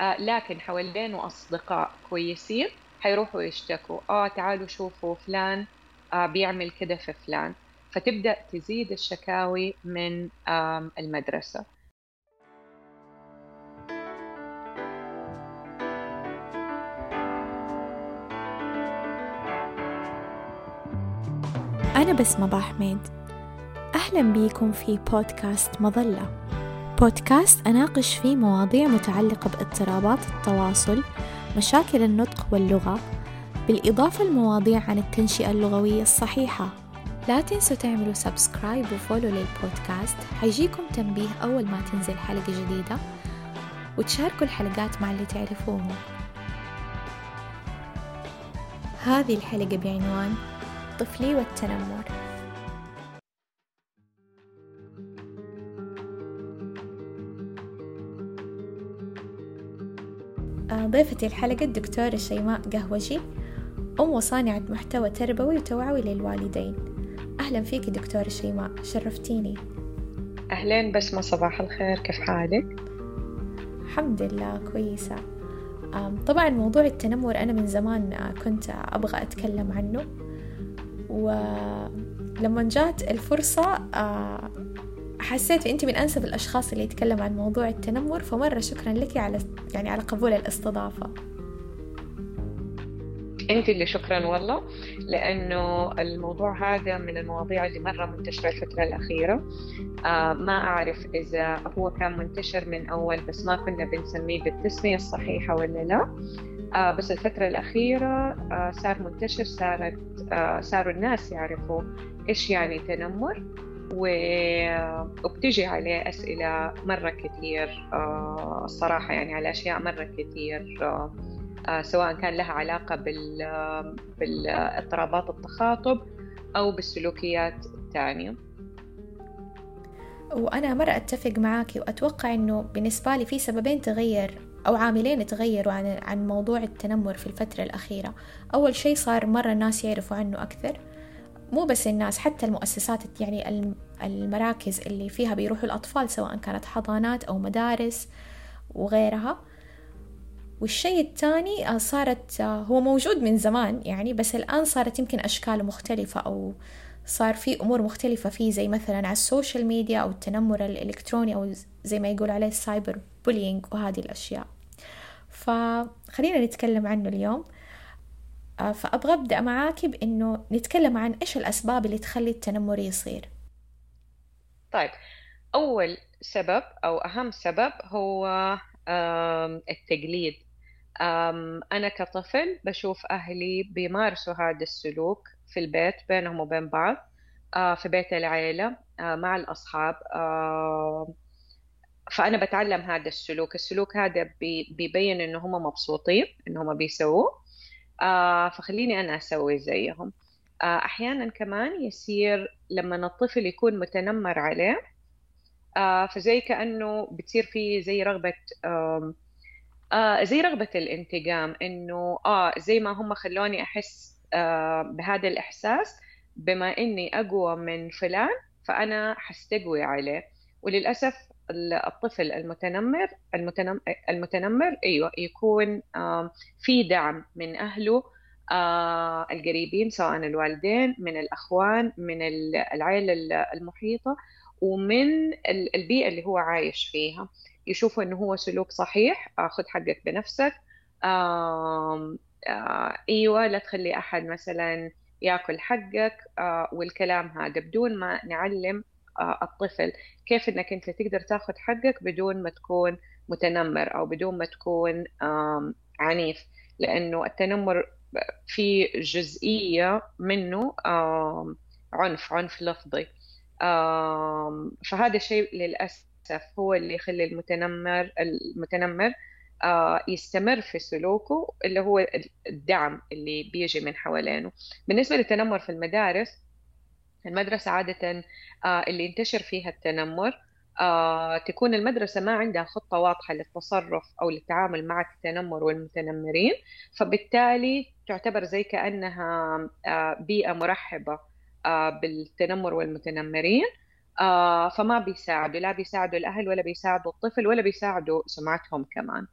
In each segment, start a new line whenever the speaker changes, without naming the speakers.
لكن حوالينه أصدقاء كويسين حيروحوا يشتكوا آه تعالوا شوفوا فلان بيعمل كده في فلان. فتبدأ تزيد الشكاوي من المدرسة.
أنا بسمة حميد أهلا بيكم في بودكاست مظلة. بودكاست أناقش فيه مواضيع متعلقة باضطرابات التواصل مشاكل النطق واللغة بالإضافة لمواضيع عن التنشئة اللغوية الصحيحة. لا تنسوا تعملوا سبسكرايب وفولو للبودكاست حيجيكم تنبيه أول ما تنزل حلقة جديدة وتشاركوا الحلقات مع اللي تعرفوهم. هذه الحلقة بعنوان طفلي والتنمر. ضيفتي الحلقة الدكتورة شيماء قهوجي أم وصانعة محتوى تربوي وتوعوي للوالدين. أهلا فيك دكتورة شيماء شرفتيني.
أهلين بسمة صباح الخير كيف حالك؟
الحمد لله كويسة. طبعا موضوع التنمر أنا من زمان آه، كنت أبغى أتكلم عنه. ولما جات الفرصة آه، حسيت أنت من أنسب الأشخاص اللي يتكلم عن موضوع التنمر فمرة شكرا لك على يعني على قبول الاستضافة.
أنت اللي شكرا والله لأنه الموضوع هذا من المواضيع اللي مرة منتشرة الفترة الأخيرة. آه ما أعرف إذا هو كان منتشر من أول بس ما كنا بنسميه بالتسمية الصحيحة ولا لا. آه بس الفترة الأخيرة آه صار منتشر صارت آه صاروا الناس يعرفوا إيش يعني تنمر. وبتجي عليه أسئلة مرة كثير آه الصراحة يعني على أشياء مرة كثير آه آه سواء كان لها علاقة بالاضطرابات التخاطب أو بالسلوكيات الثانية.
وأنا مرة أتفق معاك وأتوقع أنه بالنسبة لي في سببين تغير أو عاملين تغيروا عن عن موضوع التنمر في الفترة الأخيرة. أول شيء صار مرة الناس يعرفوا عنه أكثر. مو بس الناس حتى المؤسسات يعني المراكز اللي فيها بيروحوا الأطفال سواء كانت حضانات أو مدارس وغيرها. والشيء الثاني آه، صارت آه، هو موجود من زمان يعني بس الآن صارت يمكن أشكاله مختلفة أو صار في أمور مختلفة. فيه زي مثلا على ال social media أو التنمر الإلكتروني أو زي ما يقول عليه ال cyber bullying وهذه الأشياء. فخلينا نتكلم عنه اليوم. آه، فأبغى أبدأ معاك بإنه نتكلم عن إيش الأسباب اللي تخلي التنمر يصير.
طيب أول سبب أو أهم سبب هو التقليد. أنا كطفل بشوف أهلي بيمارسوا هذا السلوك في البيت بينهم وبين بعض آه، في بيت العيلة آه، مع الأصحاب فأنا بتعلم هذا السلوك. السلوك هذا بيبين إنه هم مبسوطين إنه هم بيسووه آه، فخليني أنا أسوي زيهم. أحيانا كمان يصير لما الطفل يكون متنمر عليه فزي كأنه بتصير فيه زي رغبة آه زي رغبة الانتقام إنه آه زي ما هم خلوني أحس آه بهذا الإحساس بما إني أقوى من فلان فأنا حستقوي عليه. وللأسف الطفل المتنمر المتنمر, أيوة يكون آه في دعم من أهله آه القريبين سواء الوالدين من الأخوان من العائلة المحيطة ومن البيئة اللي هو عايش فيها. يشوفوا إنه هو سلوك صحيح خذ حقك بنفسك. آه إيوه لا تخلي أحد مثلا يأكل حقك. آه والكلام هذا بدون ما نعلم آه الطفل كيف إنك أنت تقدر تأخذ حقك بدون ما تكون متنمر أو بدون ما تكون عنيف. لأنه التنمر في جزئية منه عنف عنف لفظي. فهذا الشيء للأسف هو اللي يخلي المتنمر المتنمر آه، يستمر في سلوكه اللي هو الدعم اللي بيجي من حوالينه. بالنسبة للتنمر في المدارس المدرسة عادة آه، اللي ينتشر فيها التنمر آه، تكون المدرسة ما عندها خطة واضحة للتصرف أو للتعامل مع التنمر والمتنمرين. فبالتالي تعتبر زي كأنها بيئة مرحبة بالتنمر والمتنمرين آه فما بيساعدوا لا بيساعدوا الأهل ولا بيساعدوا الطفل ولا بيساعدوا سمعتهم كمان.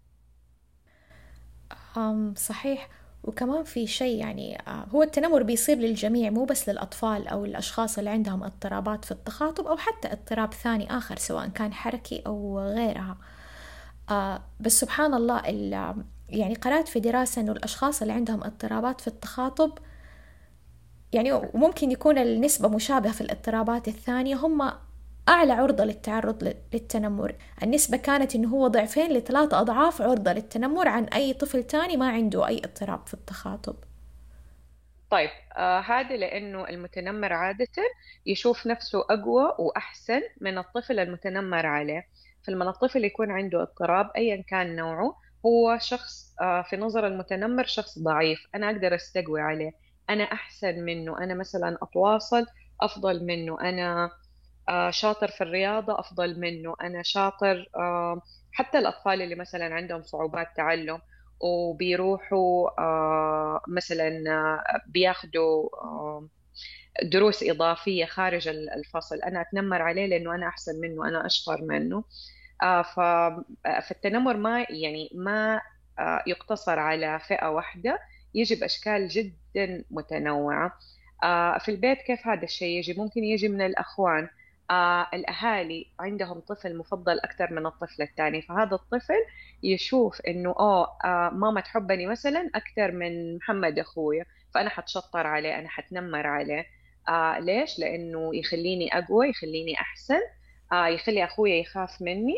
صحيح. وكمان في شيء يعني آه، هو التنمر بيصير للجميع مو بس للأطفال أو الأشخاص اللي عندهم اضطرابات في التخاطب أو حتى اضطراب ثاني آخر سواء كان حركي أو غيرها. آه، بس سبحان الله يعني قرأت في دراسة إنه الأشخاص اللي عندهم اضطرابات في التخاطب يعني وممكن يكون النسبة مشابهة في الاضطرابات الثانية هم أعلى عرضة للتعرض للتنمر. النسبة كانت إنه هو ضعفين لثلاثة أضعاف عرضة للتنمر عن أي طفل تاني ما عنده أي اضطراب في التخاطب.
طيب آه هذا لأنه المتنمر عادة يشوف نفسه أقوى وأحسن من الطفل المتنمر عليه. فلما الطفل يكون عنده اضطراب أيا كان نوعه هو شخص آه في نظر المتنمر شخص ضعيف. أنا أقدر أستقوي عليه. أنا أحسن منه. أنا مثلا أتواصل أفضل منه. أنا آه، شاطر في الرياضة أفضل منه. أنا شاطر آه، حتى الأطفال اللي مثلا عندهم صعوبات تعلم وبيروحوا مثلا بياخدوا دروس إضافية خارج الفصل. أنا أتنمر عليه لأنه أنا أحسن منه. أنا أشطر منه. فالتنمر ما يعني ما يقتصر على فئة واحدة يجي بأشكال جدا متنوعة. في البيت كيف هذا الشيء يجي؟ ممكن يجي من الأخوان. آه الأهالي عندهم طفل مفضل أكثر من الطفل الثاني فهذا الطفل يشوف إنه أوه آه ماما تحبني مثلا أكثر من محمد أخويا فأنا حتشطر عليه أنا حتنمر عليه. آه ليش؟ لأنه يخليني أقوى يخليني أحسن. آه يخلي أخويا يخاف مني.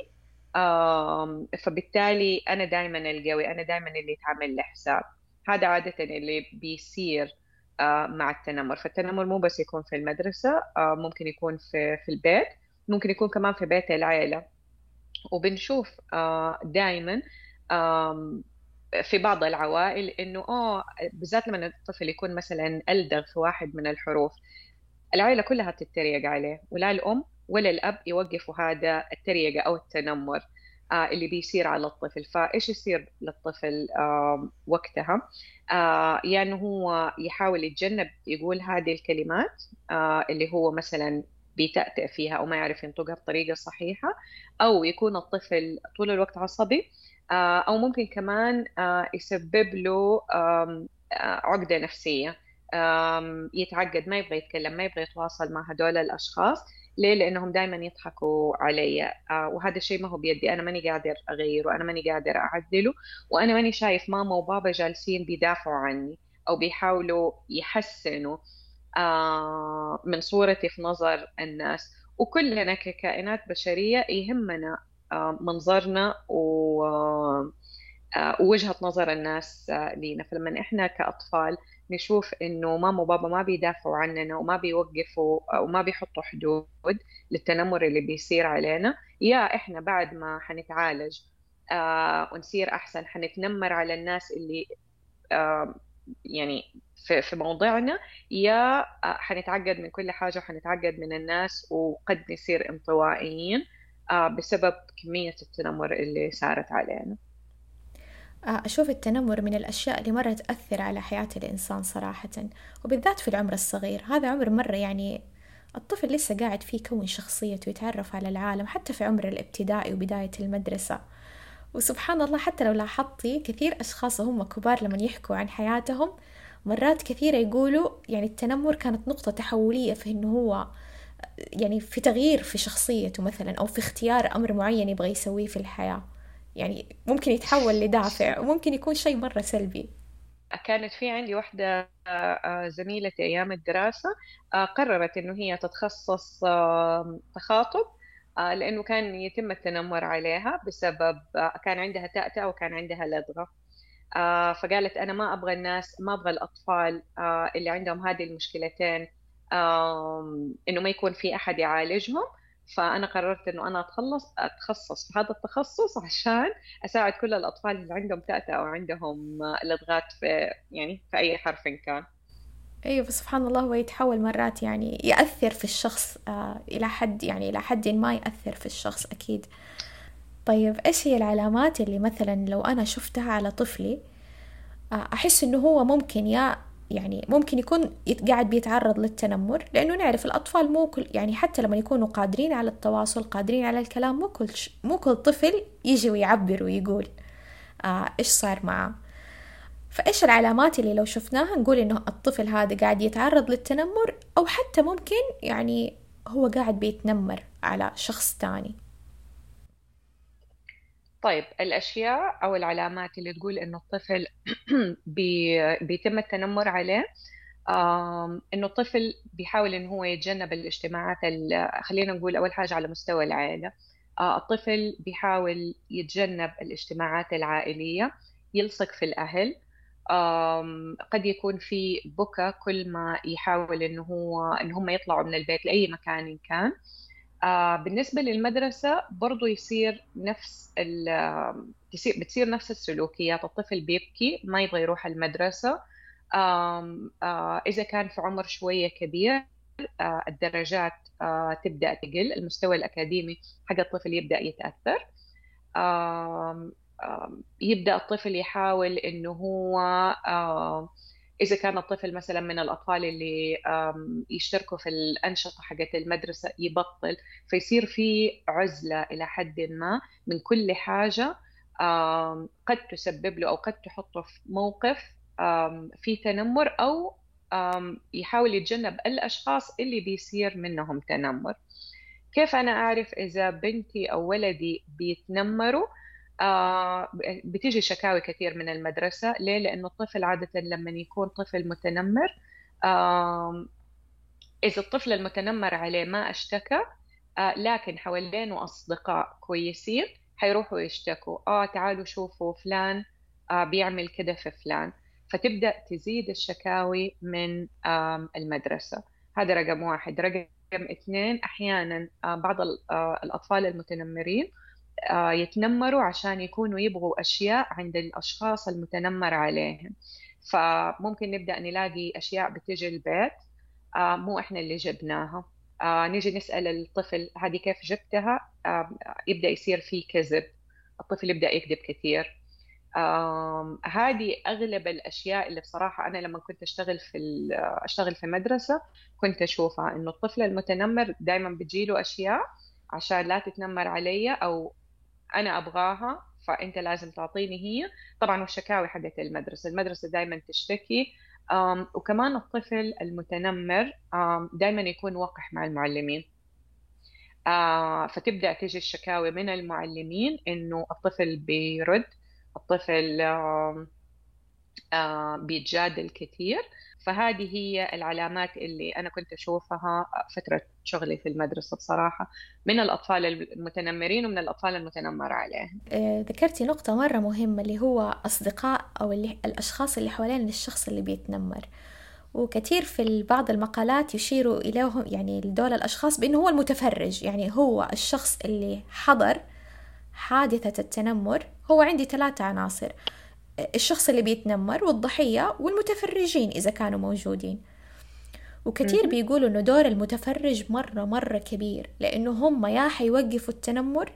آه فبالتالي أنا دائما ألقوي أنا دائما اللي يتعمل له حساب. هذا عادة اللي بيصير آه، مع التنمر. فالتنمر مو بس يكون في المدرسة آه، ممكن يكون في, في البيت ممكن يكون كمان في بيت العيلة. وبنشوف آه، دائما في بعض العوائل إنه آه بالذات لما الطفل يكون مثلا ألدغ في واحد من الحروف العائله كلها تتريق عليه ولا الأم ولا الأب يوقفوا هذا التريقة أو التنمر آه، اللي بيصير على الطفل. فإيش يصير للطفل وقتها؟ آه، يعني هو يحاول يتجنب يقول هذه الكلمات آه، اللي هو مثلا بيتأتأ فيها أو ما يعرف ينطقها بطريقة صحيحة أو يكون الطفل طول الوقت عصبي أو ممكن كمان يسبب له عقدة نفسية يتعقد ما يبغى يتكلم ما يبغى يتواصل مع هدول الأشخاص. ليه؟ لأنهم دائما يضحكوا علي. آه وهذا الشيء ما هو بيدي. أنا ماني قادر أغيره أنا ماني قادر أعدله وأنا ماني شايف ماما وبابا جالسين بيدافعوا عني أو بيحاولوا يحسنوا آه من صورتي في نظر الناس. وكلنا ككائنات بشرية يهمنا آه منظرنا و آه، ووجهة نظر الناس آه، لينا. فلما إحنا كأطفال نشوف إنه ماما وبابا ما بيدافعوا عننا وما بيوقفوا وما بيحطوا حدود للتنمر اللي بيصير علينا يا إحنا بعد ما حنتعالج آه ونصير أحسن حنتنمر على الناس اللي آه يعني في, موضعنا يا آه حنتعقد من كل حاجة وحنتعقد من الناس وقد نصير انطوائيين آه بسبب كمية التنمر اللي صارت علينا.
آه، أشوف التنمر من الأشياء اللي مرة تأثر على حياة الإنسان صراحة وبالذات في العمر الصغير. هذا عمر مرة يعني الطفل لسه قاعد فيه يكون شخصيته ويتعرف على العالم حتى في عمر الابتدائي وبداية المدرسة. وسبحان الله حتى لو لاحظتي كثير أشخاص هم كبار لما يحكوا عن حياتهم مرات كثيرة يقولوا يعني التنمر كانت نقطة تحولية في إنه هو يعني في تغيير في شخصيته مثلا أو في اختيار أمر معين يبغى يسويه في الحياة. يعني ممكن يتحول لدافع وممكن يكون شيء مرة سلبي.
كانت في عندي واحدة آه، زميلتي أيام الدراسة آه، قررت إنه هي تتخصص تخاطب آه، لأنه كان يتم التنمر عليها بسبب كان عندها تأتأة وكان عندها لدغة. فقالت أنا ما أبغى الناس ما أبغى الأطفال اللي عندهم هذه المشكلتين إنه ما يكون في أحد يعالجهم. فأنا قررت إنه أنا أتخلص أتخصص في هذا التخصص عشان أساعد كل الأطفال اللي عندهم تأتأة أو عندهم لدغات في يعني في أي حرف كان.
أيوه بس سبحان الله هو يتحول مرات يعني يأثر في الشخص آه إلى حد يعني إلى حد ما يأثر في الشخص أكيد. طيب إيش هي العلامات اللي مثلا لو أنا شفتها على طفلي آه أحس إنه هو ممكن يا يعني ممكن يكون قاعد بيتعرض للتنمر لأنه نعرف الأطفال مو كل يعني حتى لما يكونوا قادرين على التواصل قادرين على الكلام مو كل ش... مو كل طفل يجي ويعبر ويقول آه إيش صار معه فإيش العلامات اللي لو شفناها نقول إنه الطفل هذا قاعد يتعرض للتنمر أو حتى ممكن يعني هو قاعد بيتنمر على شخص تاني.
طيب الأشياء أو العلامات اللي تقول إنه الطفل بيتم التنمر عليه إنه الطفل بيحاول إنه هو يتجنب الاجتماعات خلينا نقول أول حاجة على مستوى العائلة. آه، الطفل بيحاول يتجنب الاجتماعات العائلية يلصق في الأهل. قد يكون في بكى كل ما يحاول إنه هو إن هم يطلعوا من البيت لأي مكان كان. آه، بالنسبة للمدرسة برضو يصير نفس بتصير نفس السلوكيات. الطفل بيبكي ما يبغى يروح المدرسة. آه، إذا كان في عمر شوية كبير آه، الدرجات تبدأ تقل المستوى الأكاديمي حق الطفل يبدأ يتأثر. يبدأ الطفل يحاول إنه هو إذا كان الطفل مثلا من الأطفال اللي يشتركوا في الأنشطة حقت المدرسة يبطل فيصير في عزلة إلى حد ما من كل حاجة قد تسبب له أو قد تحطه في موقف في تنمر أو يحاول يتجنب الأشخاص اللي بيصير منهم تنمر. كيف أنا أعرف إذا بنتي أو ولدي بيتنمروا؟ بتيجي شكاوي كثير من المدرسة. ليه؟ لأنه الطفل عادة لما يكون طفل متنمر آه إذا الطفل المتنمر عليه ما اشتكى آه لكن حوالينه أصدقاء كويسين حيروحوا يشتكوا. آه تعالوا شوفوا فلان آه بيعمل كده في فلان. فتبدأ تزيد الشكاوي من آه المدرسة. هذا رقم واحد. رقم اثنين أحيانا آه بعض آه الأطفال المتنمرين آه، يتنمروا عشان يكونوا يبغوا أشياء عند الأشخاص المتنمر عليهم. فممكن نبدأ نلاقي أشياء بتجي البيت. آه، مو إحنا اللي جبناها. آه، نيجي نسأل الطفل هذه كيف جبتها؟ يبدأ يصير في كذب. الطفل يبدأ يكذب كثير. هذه أغلب الأشياء اللي بصراحة أنا لما كنت أشتغل في أشتغل في مدرسة كنت أشوفها إنه الطفل المتنمر دائما بتجيله أشياء عشان لا تتنمر علي أو أنا أبغاها فأنت لازم تعطيني هي. طبعا والشكاوي حقت المدرسة المدرسة دائما تشتكي. وكمان الطفل المتنمر دائما يكون وقح مع المعلمين. فتبدأ تيجي الشكاوي من المعلمين إنه الطفل بيرد الطفل بيتجادل كثير. فهذه هي العلامات اللي أنا كنت أشوفها فترة شغلي في المدرسة بصراحة من الأطفال المتنمرين ومن الأطفال المتنمر عليهم.
آه، ذكرتي نقطة مرة مهمة اللي هو أصدقاء أو اللي الأشخاص اللي حوالين الشخص اللي بيتنمر. وكثير في بعض المقالات يشيروا إليهم يعني لدول الأشخاص بأنه هو المتفرج يعني هو الشخص اللي حضر حادثة التنمر هو عندي ثلاثة عناصر. الشخص اللي بيتنمر والضحية والمتفرجين إذا كانوا موجودين. وكثير بيقولوا إنه دور المتفرج مرة مرة كبير لأنه هم يا حيوقفوا التنمر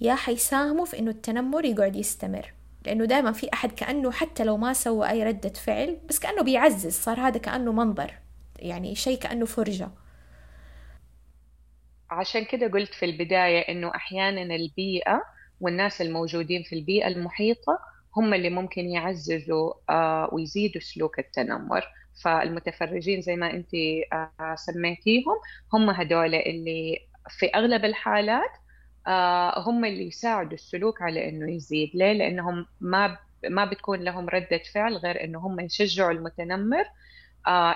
يا حيساهموا في إنه التنمر يقعد يستمر. لأنه دائما في أحد كأنه حتى لو ما سوى أي ردة فعل بس كأنه بيعزز صار هذا كأنه منظر يعني شيء كأنه فرجة.
عشان كده قلت في البداية إنه أحيانا البيئة والناس الموجودين في البيئة المحيطة هم اللي ممكن يعززوا آه، ويزيدوا سلوك التنمر. فالمتفرجين زي ما انت آه، سميتيهم هم هدول اللي في أغلب الحالات آه، هم اللي يساعدوا السلوك على إنه يزيد. ليه؟ لأنهم ما ما بتكون لهم ردة فعل غير إنه هم يشجعوا المتنمر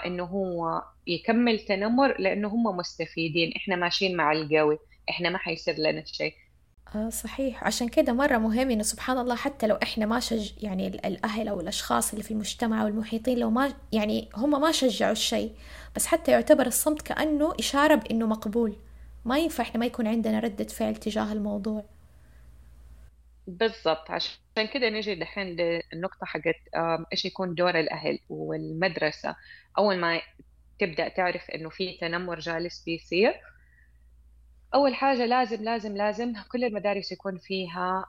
إنه هو يكمل تنمر لأنه هم مستفيدين. إحنا ماشيين مع القوي إحنا ما حيصير لنا شيء.
آه صحيح. عشان كده مرة مهم إنه سبحان الله حتى لو إحنا ما شج يعني الأهل أو الأشخاص اللي في المجتمع والمحيطين لو ما يعني هم ما شجعوا الشيء بس حتى يعتبر الصمت كأنه إشارة بإنه مقبول. ما ينفع إحنا ما يكون عندنا ردة فعل تجاه الموضوع.
بالضبط. عشان كده نجي دحين للنقطة حقت إيش يكون دور الأهل والمدرسة. أول ما تبدأ تعرف إنه في تنمر جالس بيصير أول حاجة لازم لازم لازم كل المدارس يكون فيها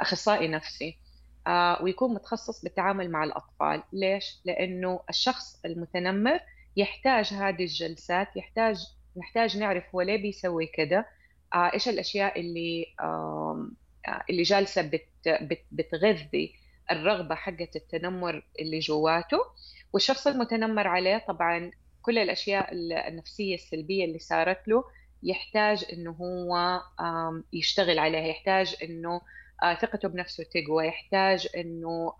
أخصائي نفسي ويكون متخصص بالتعامل مع الأطفال ليش؟ لأنه الشخص المتنمر يحتاج هذه الجلسات يحتاج نحتاج نعرف هو ليه بيسوي كده إيش الأشياء اللي اللي بت بتغذي الرغبة حقة التنمر اللي جواته والشخص المتنمر عليه طبعا كل الأشياء النفسية السلبية اللي صارت له يحتاج إنه هو يشتغل عليها. يحتاج إنه آه، ثقته بنفسه تقوى. يحتاج إنه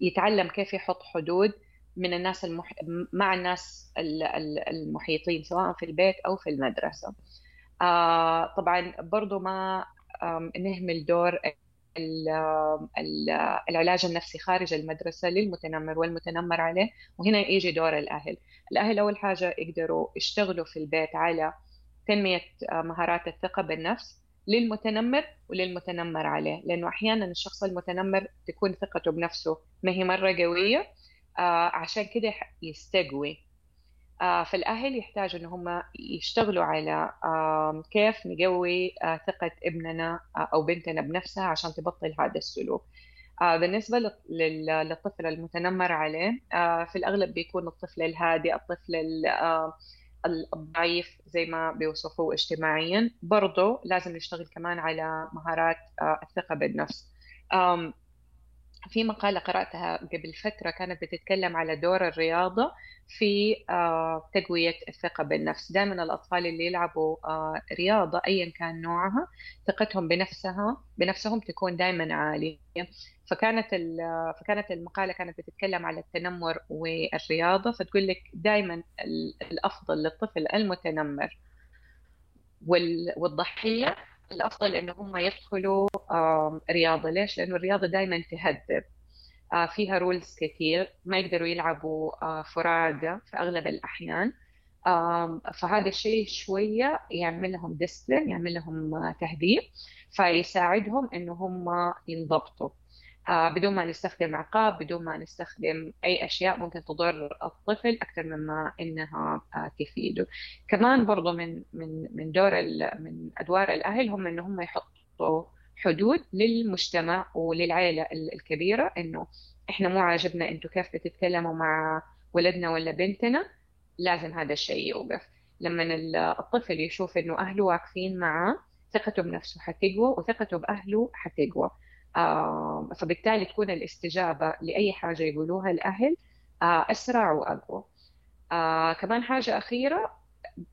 يتعلم كيف يحط حدود من الناس المح... مع الناس المحيطين سواء في البيت أو في المدرسة. آه، طبعا برضو ما نهمل دور العلاج النفسي خارج المدرسة للمتنمر والمتنمر عليه. وهنا يجي دور الأهل. الأهل أول حاجة يقدروا يشتغلوا في البيت على تنمية آه، مهارات الثقة بالنفس للمتنمر وللمتنمر عليه لأنه أحيانا الشخص المتنمر تكون ثقته بنفسه ما هي مرة قوية آه، عشان كده يستقوي. آه، فالأهل يحتاجوا إن هم يشتغلوا على كيف نقوي ثقة ابننا أو بنتنا بنفسها عشان تبطل هذا السلوك. بالنسبة للطفل المتنمر عليه في الأغلب بيكون الطفل الهادي الطفل الضعيف زي ما بيوصفوه اجتماعيا. برضه لازم نشتغل كمان على مهارات آه، الثقة بالنفس. في مقالة قرأتها قبل فترة كانت بتتكلم على دور الرياضة في آه، تقوية الثقة بالنفس. دائما الأطفال اللي يلعبوا آه، رياضة أيا كان نوعها ثقتهم بنفسها بنفسهم تكون دائما عالية. فكانت فكانت المقالة كانت بتتكلم على التنمر والرياضة فتقول لك دائما الأفضل للطفل المتنمر والضحية الأفضل إنه هم يدخلوا رياضة. ليش؟ لأنه الرياضة دائما تهذب آه، فيها rules كثير. ما يقدروا يلعبوا آه، فرادى في أغلب الأحيان. فهذا الشيء شوية يعمل لهم discipline يعمل لهم آه، تهذيب فيساعدهم إنه هم ينضبطوا. بدون ما نستخدم عقاب بدون ما نستخدم أي أشياء ممكن تضر الطفل أكثر مما إنها تفيده كمان برضو من من من دور من أدوار الأهل هم إن هم يحطوا حدود للمجتمع وللعائلة الكبيرة إنه إحنا مو عاجبنا أنتوا كيف بتتكلموا مع ولدنا ولا بنتنا لازم هذا الشيء يوقف. لما الطفل يشوف إنه أهله واقفين معه ثقته بنفسه حتقوى وثقته بأهله حتقوى. فبالتالي تكون الاستجابة لأي حاجة يقولوها الأهل آه، أسرع وأقوى. آه، كمان حاجة أخيرة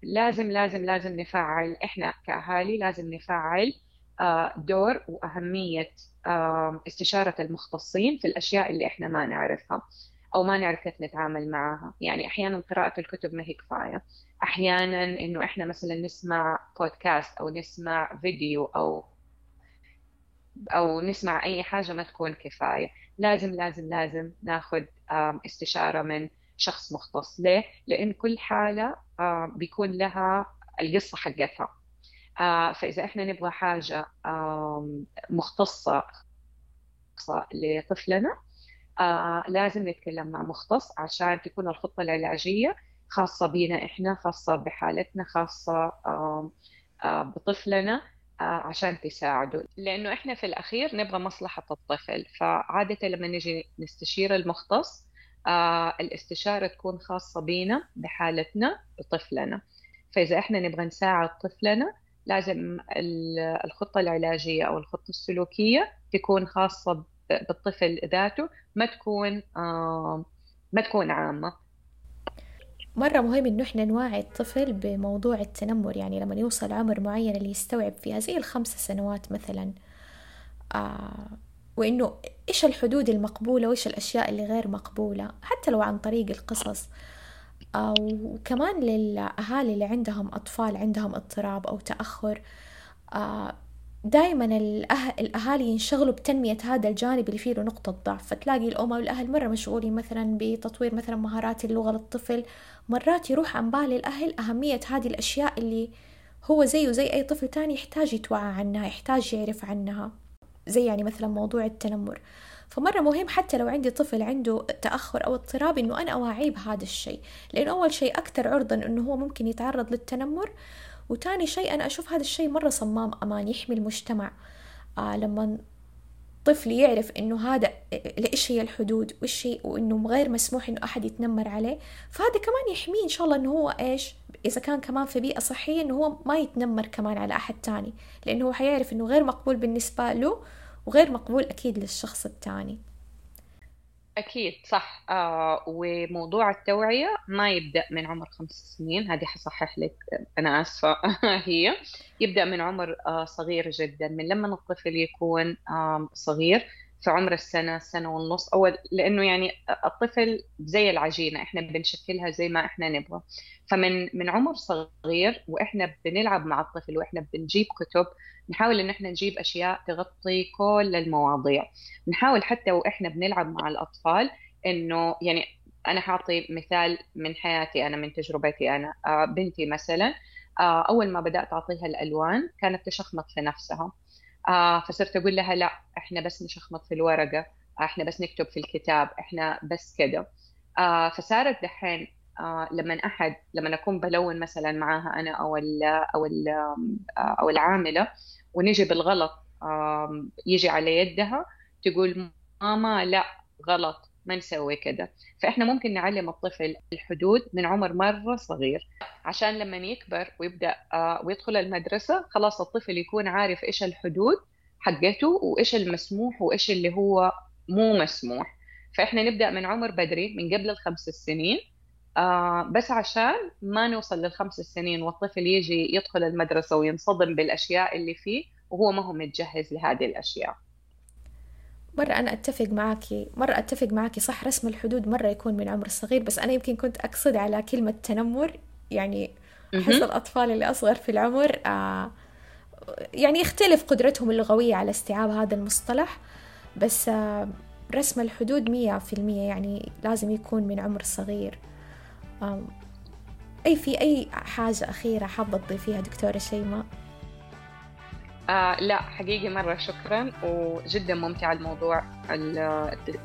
لازم لازم لازم نفعل إحنا كأهالي لازم نفعل آه، دور وأهمية استشارة المختصين في الأشياء اللي إحنا ما نعرفها أو ما نعرف كيف نتعامل معها. يعني أحيانا قراءة الكتب ما هي كفاية. أحيانا إنه إحنا مثلا نسمع بودكاست أو نسمع فيديو أو أو نسمع أي حاجة ما تكون كفاية. لازم لازم لازم ناخذ استشارة من شخص مختص. ليه؟ لأن كل حالة بيكون لها القصة حقتها. فإذا إحنا نبغى حاجة مختصة لطفلنا لازم نتكلم مع مختص عشان تكون الخطة العلاجية خاصة بنا إحنا خاصة بحالتنا خاصة بطفلنا. عشان تساعده لأنه إحنا في الأخير نبغى مصلحة الطفل فعادة لما نجي نستشير المختص آه، الاستشارة تكون خاصة بينا بحالتنا بطفلنا. فإذا إحنا نبغى نساعد طفلنا لازم الخطة العلاجية أو الخطة السلوكية تكون خاصة بالطفل ذاته ما تكون آه، ما تكون عامة.
مرة مهم إنه إحنا نوعي الطفل بموضوع التنمر يعني لما يوصل عمر معين اللي يستوعب فيها زي الخمس سنوات مثلا آه وإنه إيش الحدود المقبولة وإيش الأشياء اللي غير مقبولة حتى لو عن طريق القصص. آه وكمان للأهالي اللي عندهم أطفال عندهم اضطراب أو تأخر آه دائما الأهالي ينشغلوا بتنمية هذا الجانب اللي فيه له نقطة ضعف. فتلاقي الأم أو الأهل مرة مشغولين مثلا بتطوير مثلا مهارات اللغة للطفل. مرات يروح عن بال الأهل أهمية هذه الأشياء اللي هو زيه زي أي طفل تاني يحتاج يتوعى عنها يحتاج يعرف عنها. زي يعني مثلا موضوع التنمر. فمرة مهم حتى لو عندي طفل عنده تأخر أو اضطراب إنه أنا أوعيه بهذا الشيء. لأنه أول شيء أكثر عرضة إنه هو ممكن يتعرض للتنمر وتاني شيء أنا أشوف هذا الشيء مرة صمام أمان يحمي المجتمع. آه لما طفل يعرف إنه هذا إيش هي الحدود وإيش هي وإنه غير مسموح إنه أحد يتنمر عليه فهذا كمان يحميه إن شاء الله إنه هو إيش إذا كان كمان في بيئة صحية إنه هو ما يتنمر كمان على أحد تاني لأنه هو حيعرف إنه غير مقبول بالنسبة له وغير مقبول أكيد للشخص التاني.
أكيد صح. آه وموضوع التوعية ما يبدأ من عمر خمس سنين. هذه حصحح لك أنا آسفة. هي يبدأ من عمر آه صغير جدا من لما الطفل يكون آه صغير. في عمر السنة سنة ونص أول لأنه يعني الطفل زي العجينة إحنا بنشكلها زي ما إحنا نبغى. فمن من عمر صغير وإحنا بنلعب مع الطفل وإحنا بنجيب كتب نحاول إن إحنا نجيب أشياء تغطي كل المواضيع. نحاول حتى وإحنا بنلعب مع الأطفال إنه يعني أنا حاعطي مثال من حياتي أنا من تجربتي أنا. آه، بنتي مثلا آه، أول ما بدأت أعطيها الألوان كانت تشخمط في نفسها. آه فصرت أقول لها لا إحنا بس نشخمط في الورقة إحنا بس نكتب في الكتاب إحنا بس كده. آه فصارت دحين آه لما أحد لما أكون بلون مثلا معاها أنا أو ال أو ال أو العاملة ونجي بالغلط آه يجي على يدها تقول ماما لا غلط. ما نسوي كده. فإحنا ممكن نعلم الطفل الحدود من عمر مرة صغير. عشان لما يكبر ويبدأ آه، ويدخل المدرسة خلاص الطفل يكون عارف إيش الحدود حقته وإيش المسموح وإيش اللي هو مو مسموح. فإحنا نبدأ من عمر بدري من قبل الخمس سنين. آه بس عشان ما نوصل للخمس سنين والطفل يجي يدخل المدرسة وينصدم بالأشياء اللي فيه وهو ما هو متجهز لهذه الأشياء.
مرة أنا أتفق معاكي مرة أتفق معاكي صح رسم الحدود مرة يكون من عمر الصغير بس أنا يمكن كنت أقصد على كلمة تنمر يعني أحس الأطفال اللي أصغر في العمر آه يعني يختلف قدرتهم اللغوية على استيعاب هذا المصطلح بس آه رسم الحدود مية في المية يعني لازم يكون من عمر صغير آه أي في أي حاجة أخيرة حابة تضيفيها دكتورة شيماء؟
آه لا حقيقي مرة شكرا وجدا ممتع الموضوع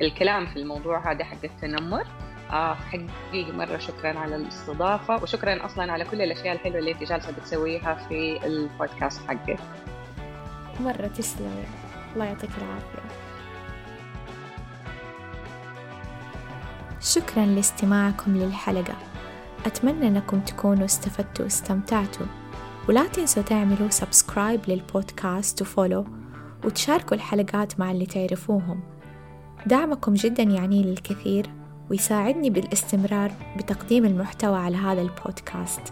الكلام في الموضوع هذا حق التنمر. آه حقيقي مرة شكرا على الاستضافة وشكرا أصلا على كل الأشياء الحلوة اللي أنت جالسة بتسويها في البودكاست حقك.
مرة تسلمي الله يعطيك العافية. شكرا لاستماعكم للحلقة. أتمنى أنكم تكونوا استفدتوا واستمتعتوا. ولا تنسوا تعملوا سبسكرايب للبودكاست وفولو وتشاركوا الحلقات مع اللي تعرفوهم. دعمكم جدا يعني لي الكثير ويساعدني بالاستمرار بتقديم المحتوى على هذا البودكاست.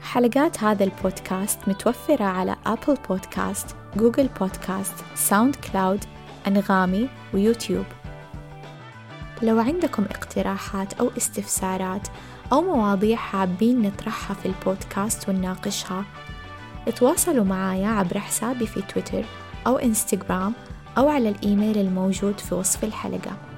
حلقات هذا البودكاست متوفرة على أبل بودكاست، جوجل بودكاست، ساوند كلاود، أنغامي ويوتيوب لو عندكم اقتراحات أو استفسارات أو مواضيع حابين نطرحها في البودكاست ونناقشها اتواصلوا معايا عبر حسابي في تويتر أو إنستغرام أو على الإيميل الموجود في وصف الحلقة.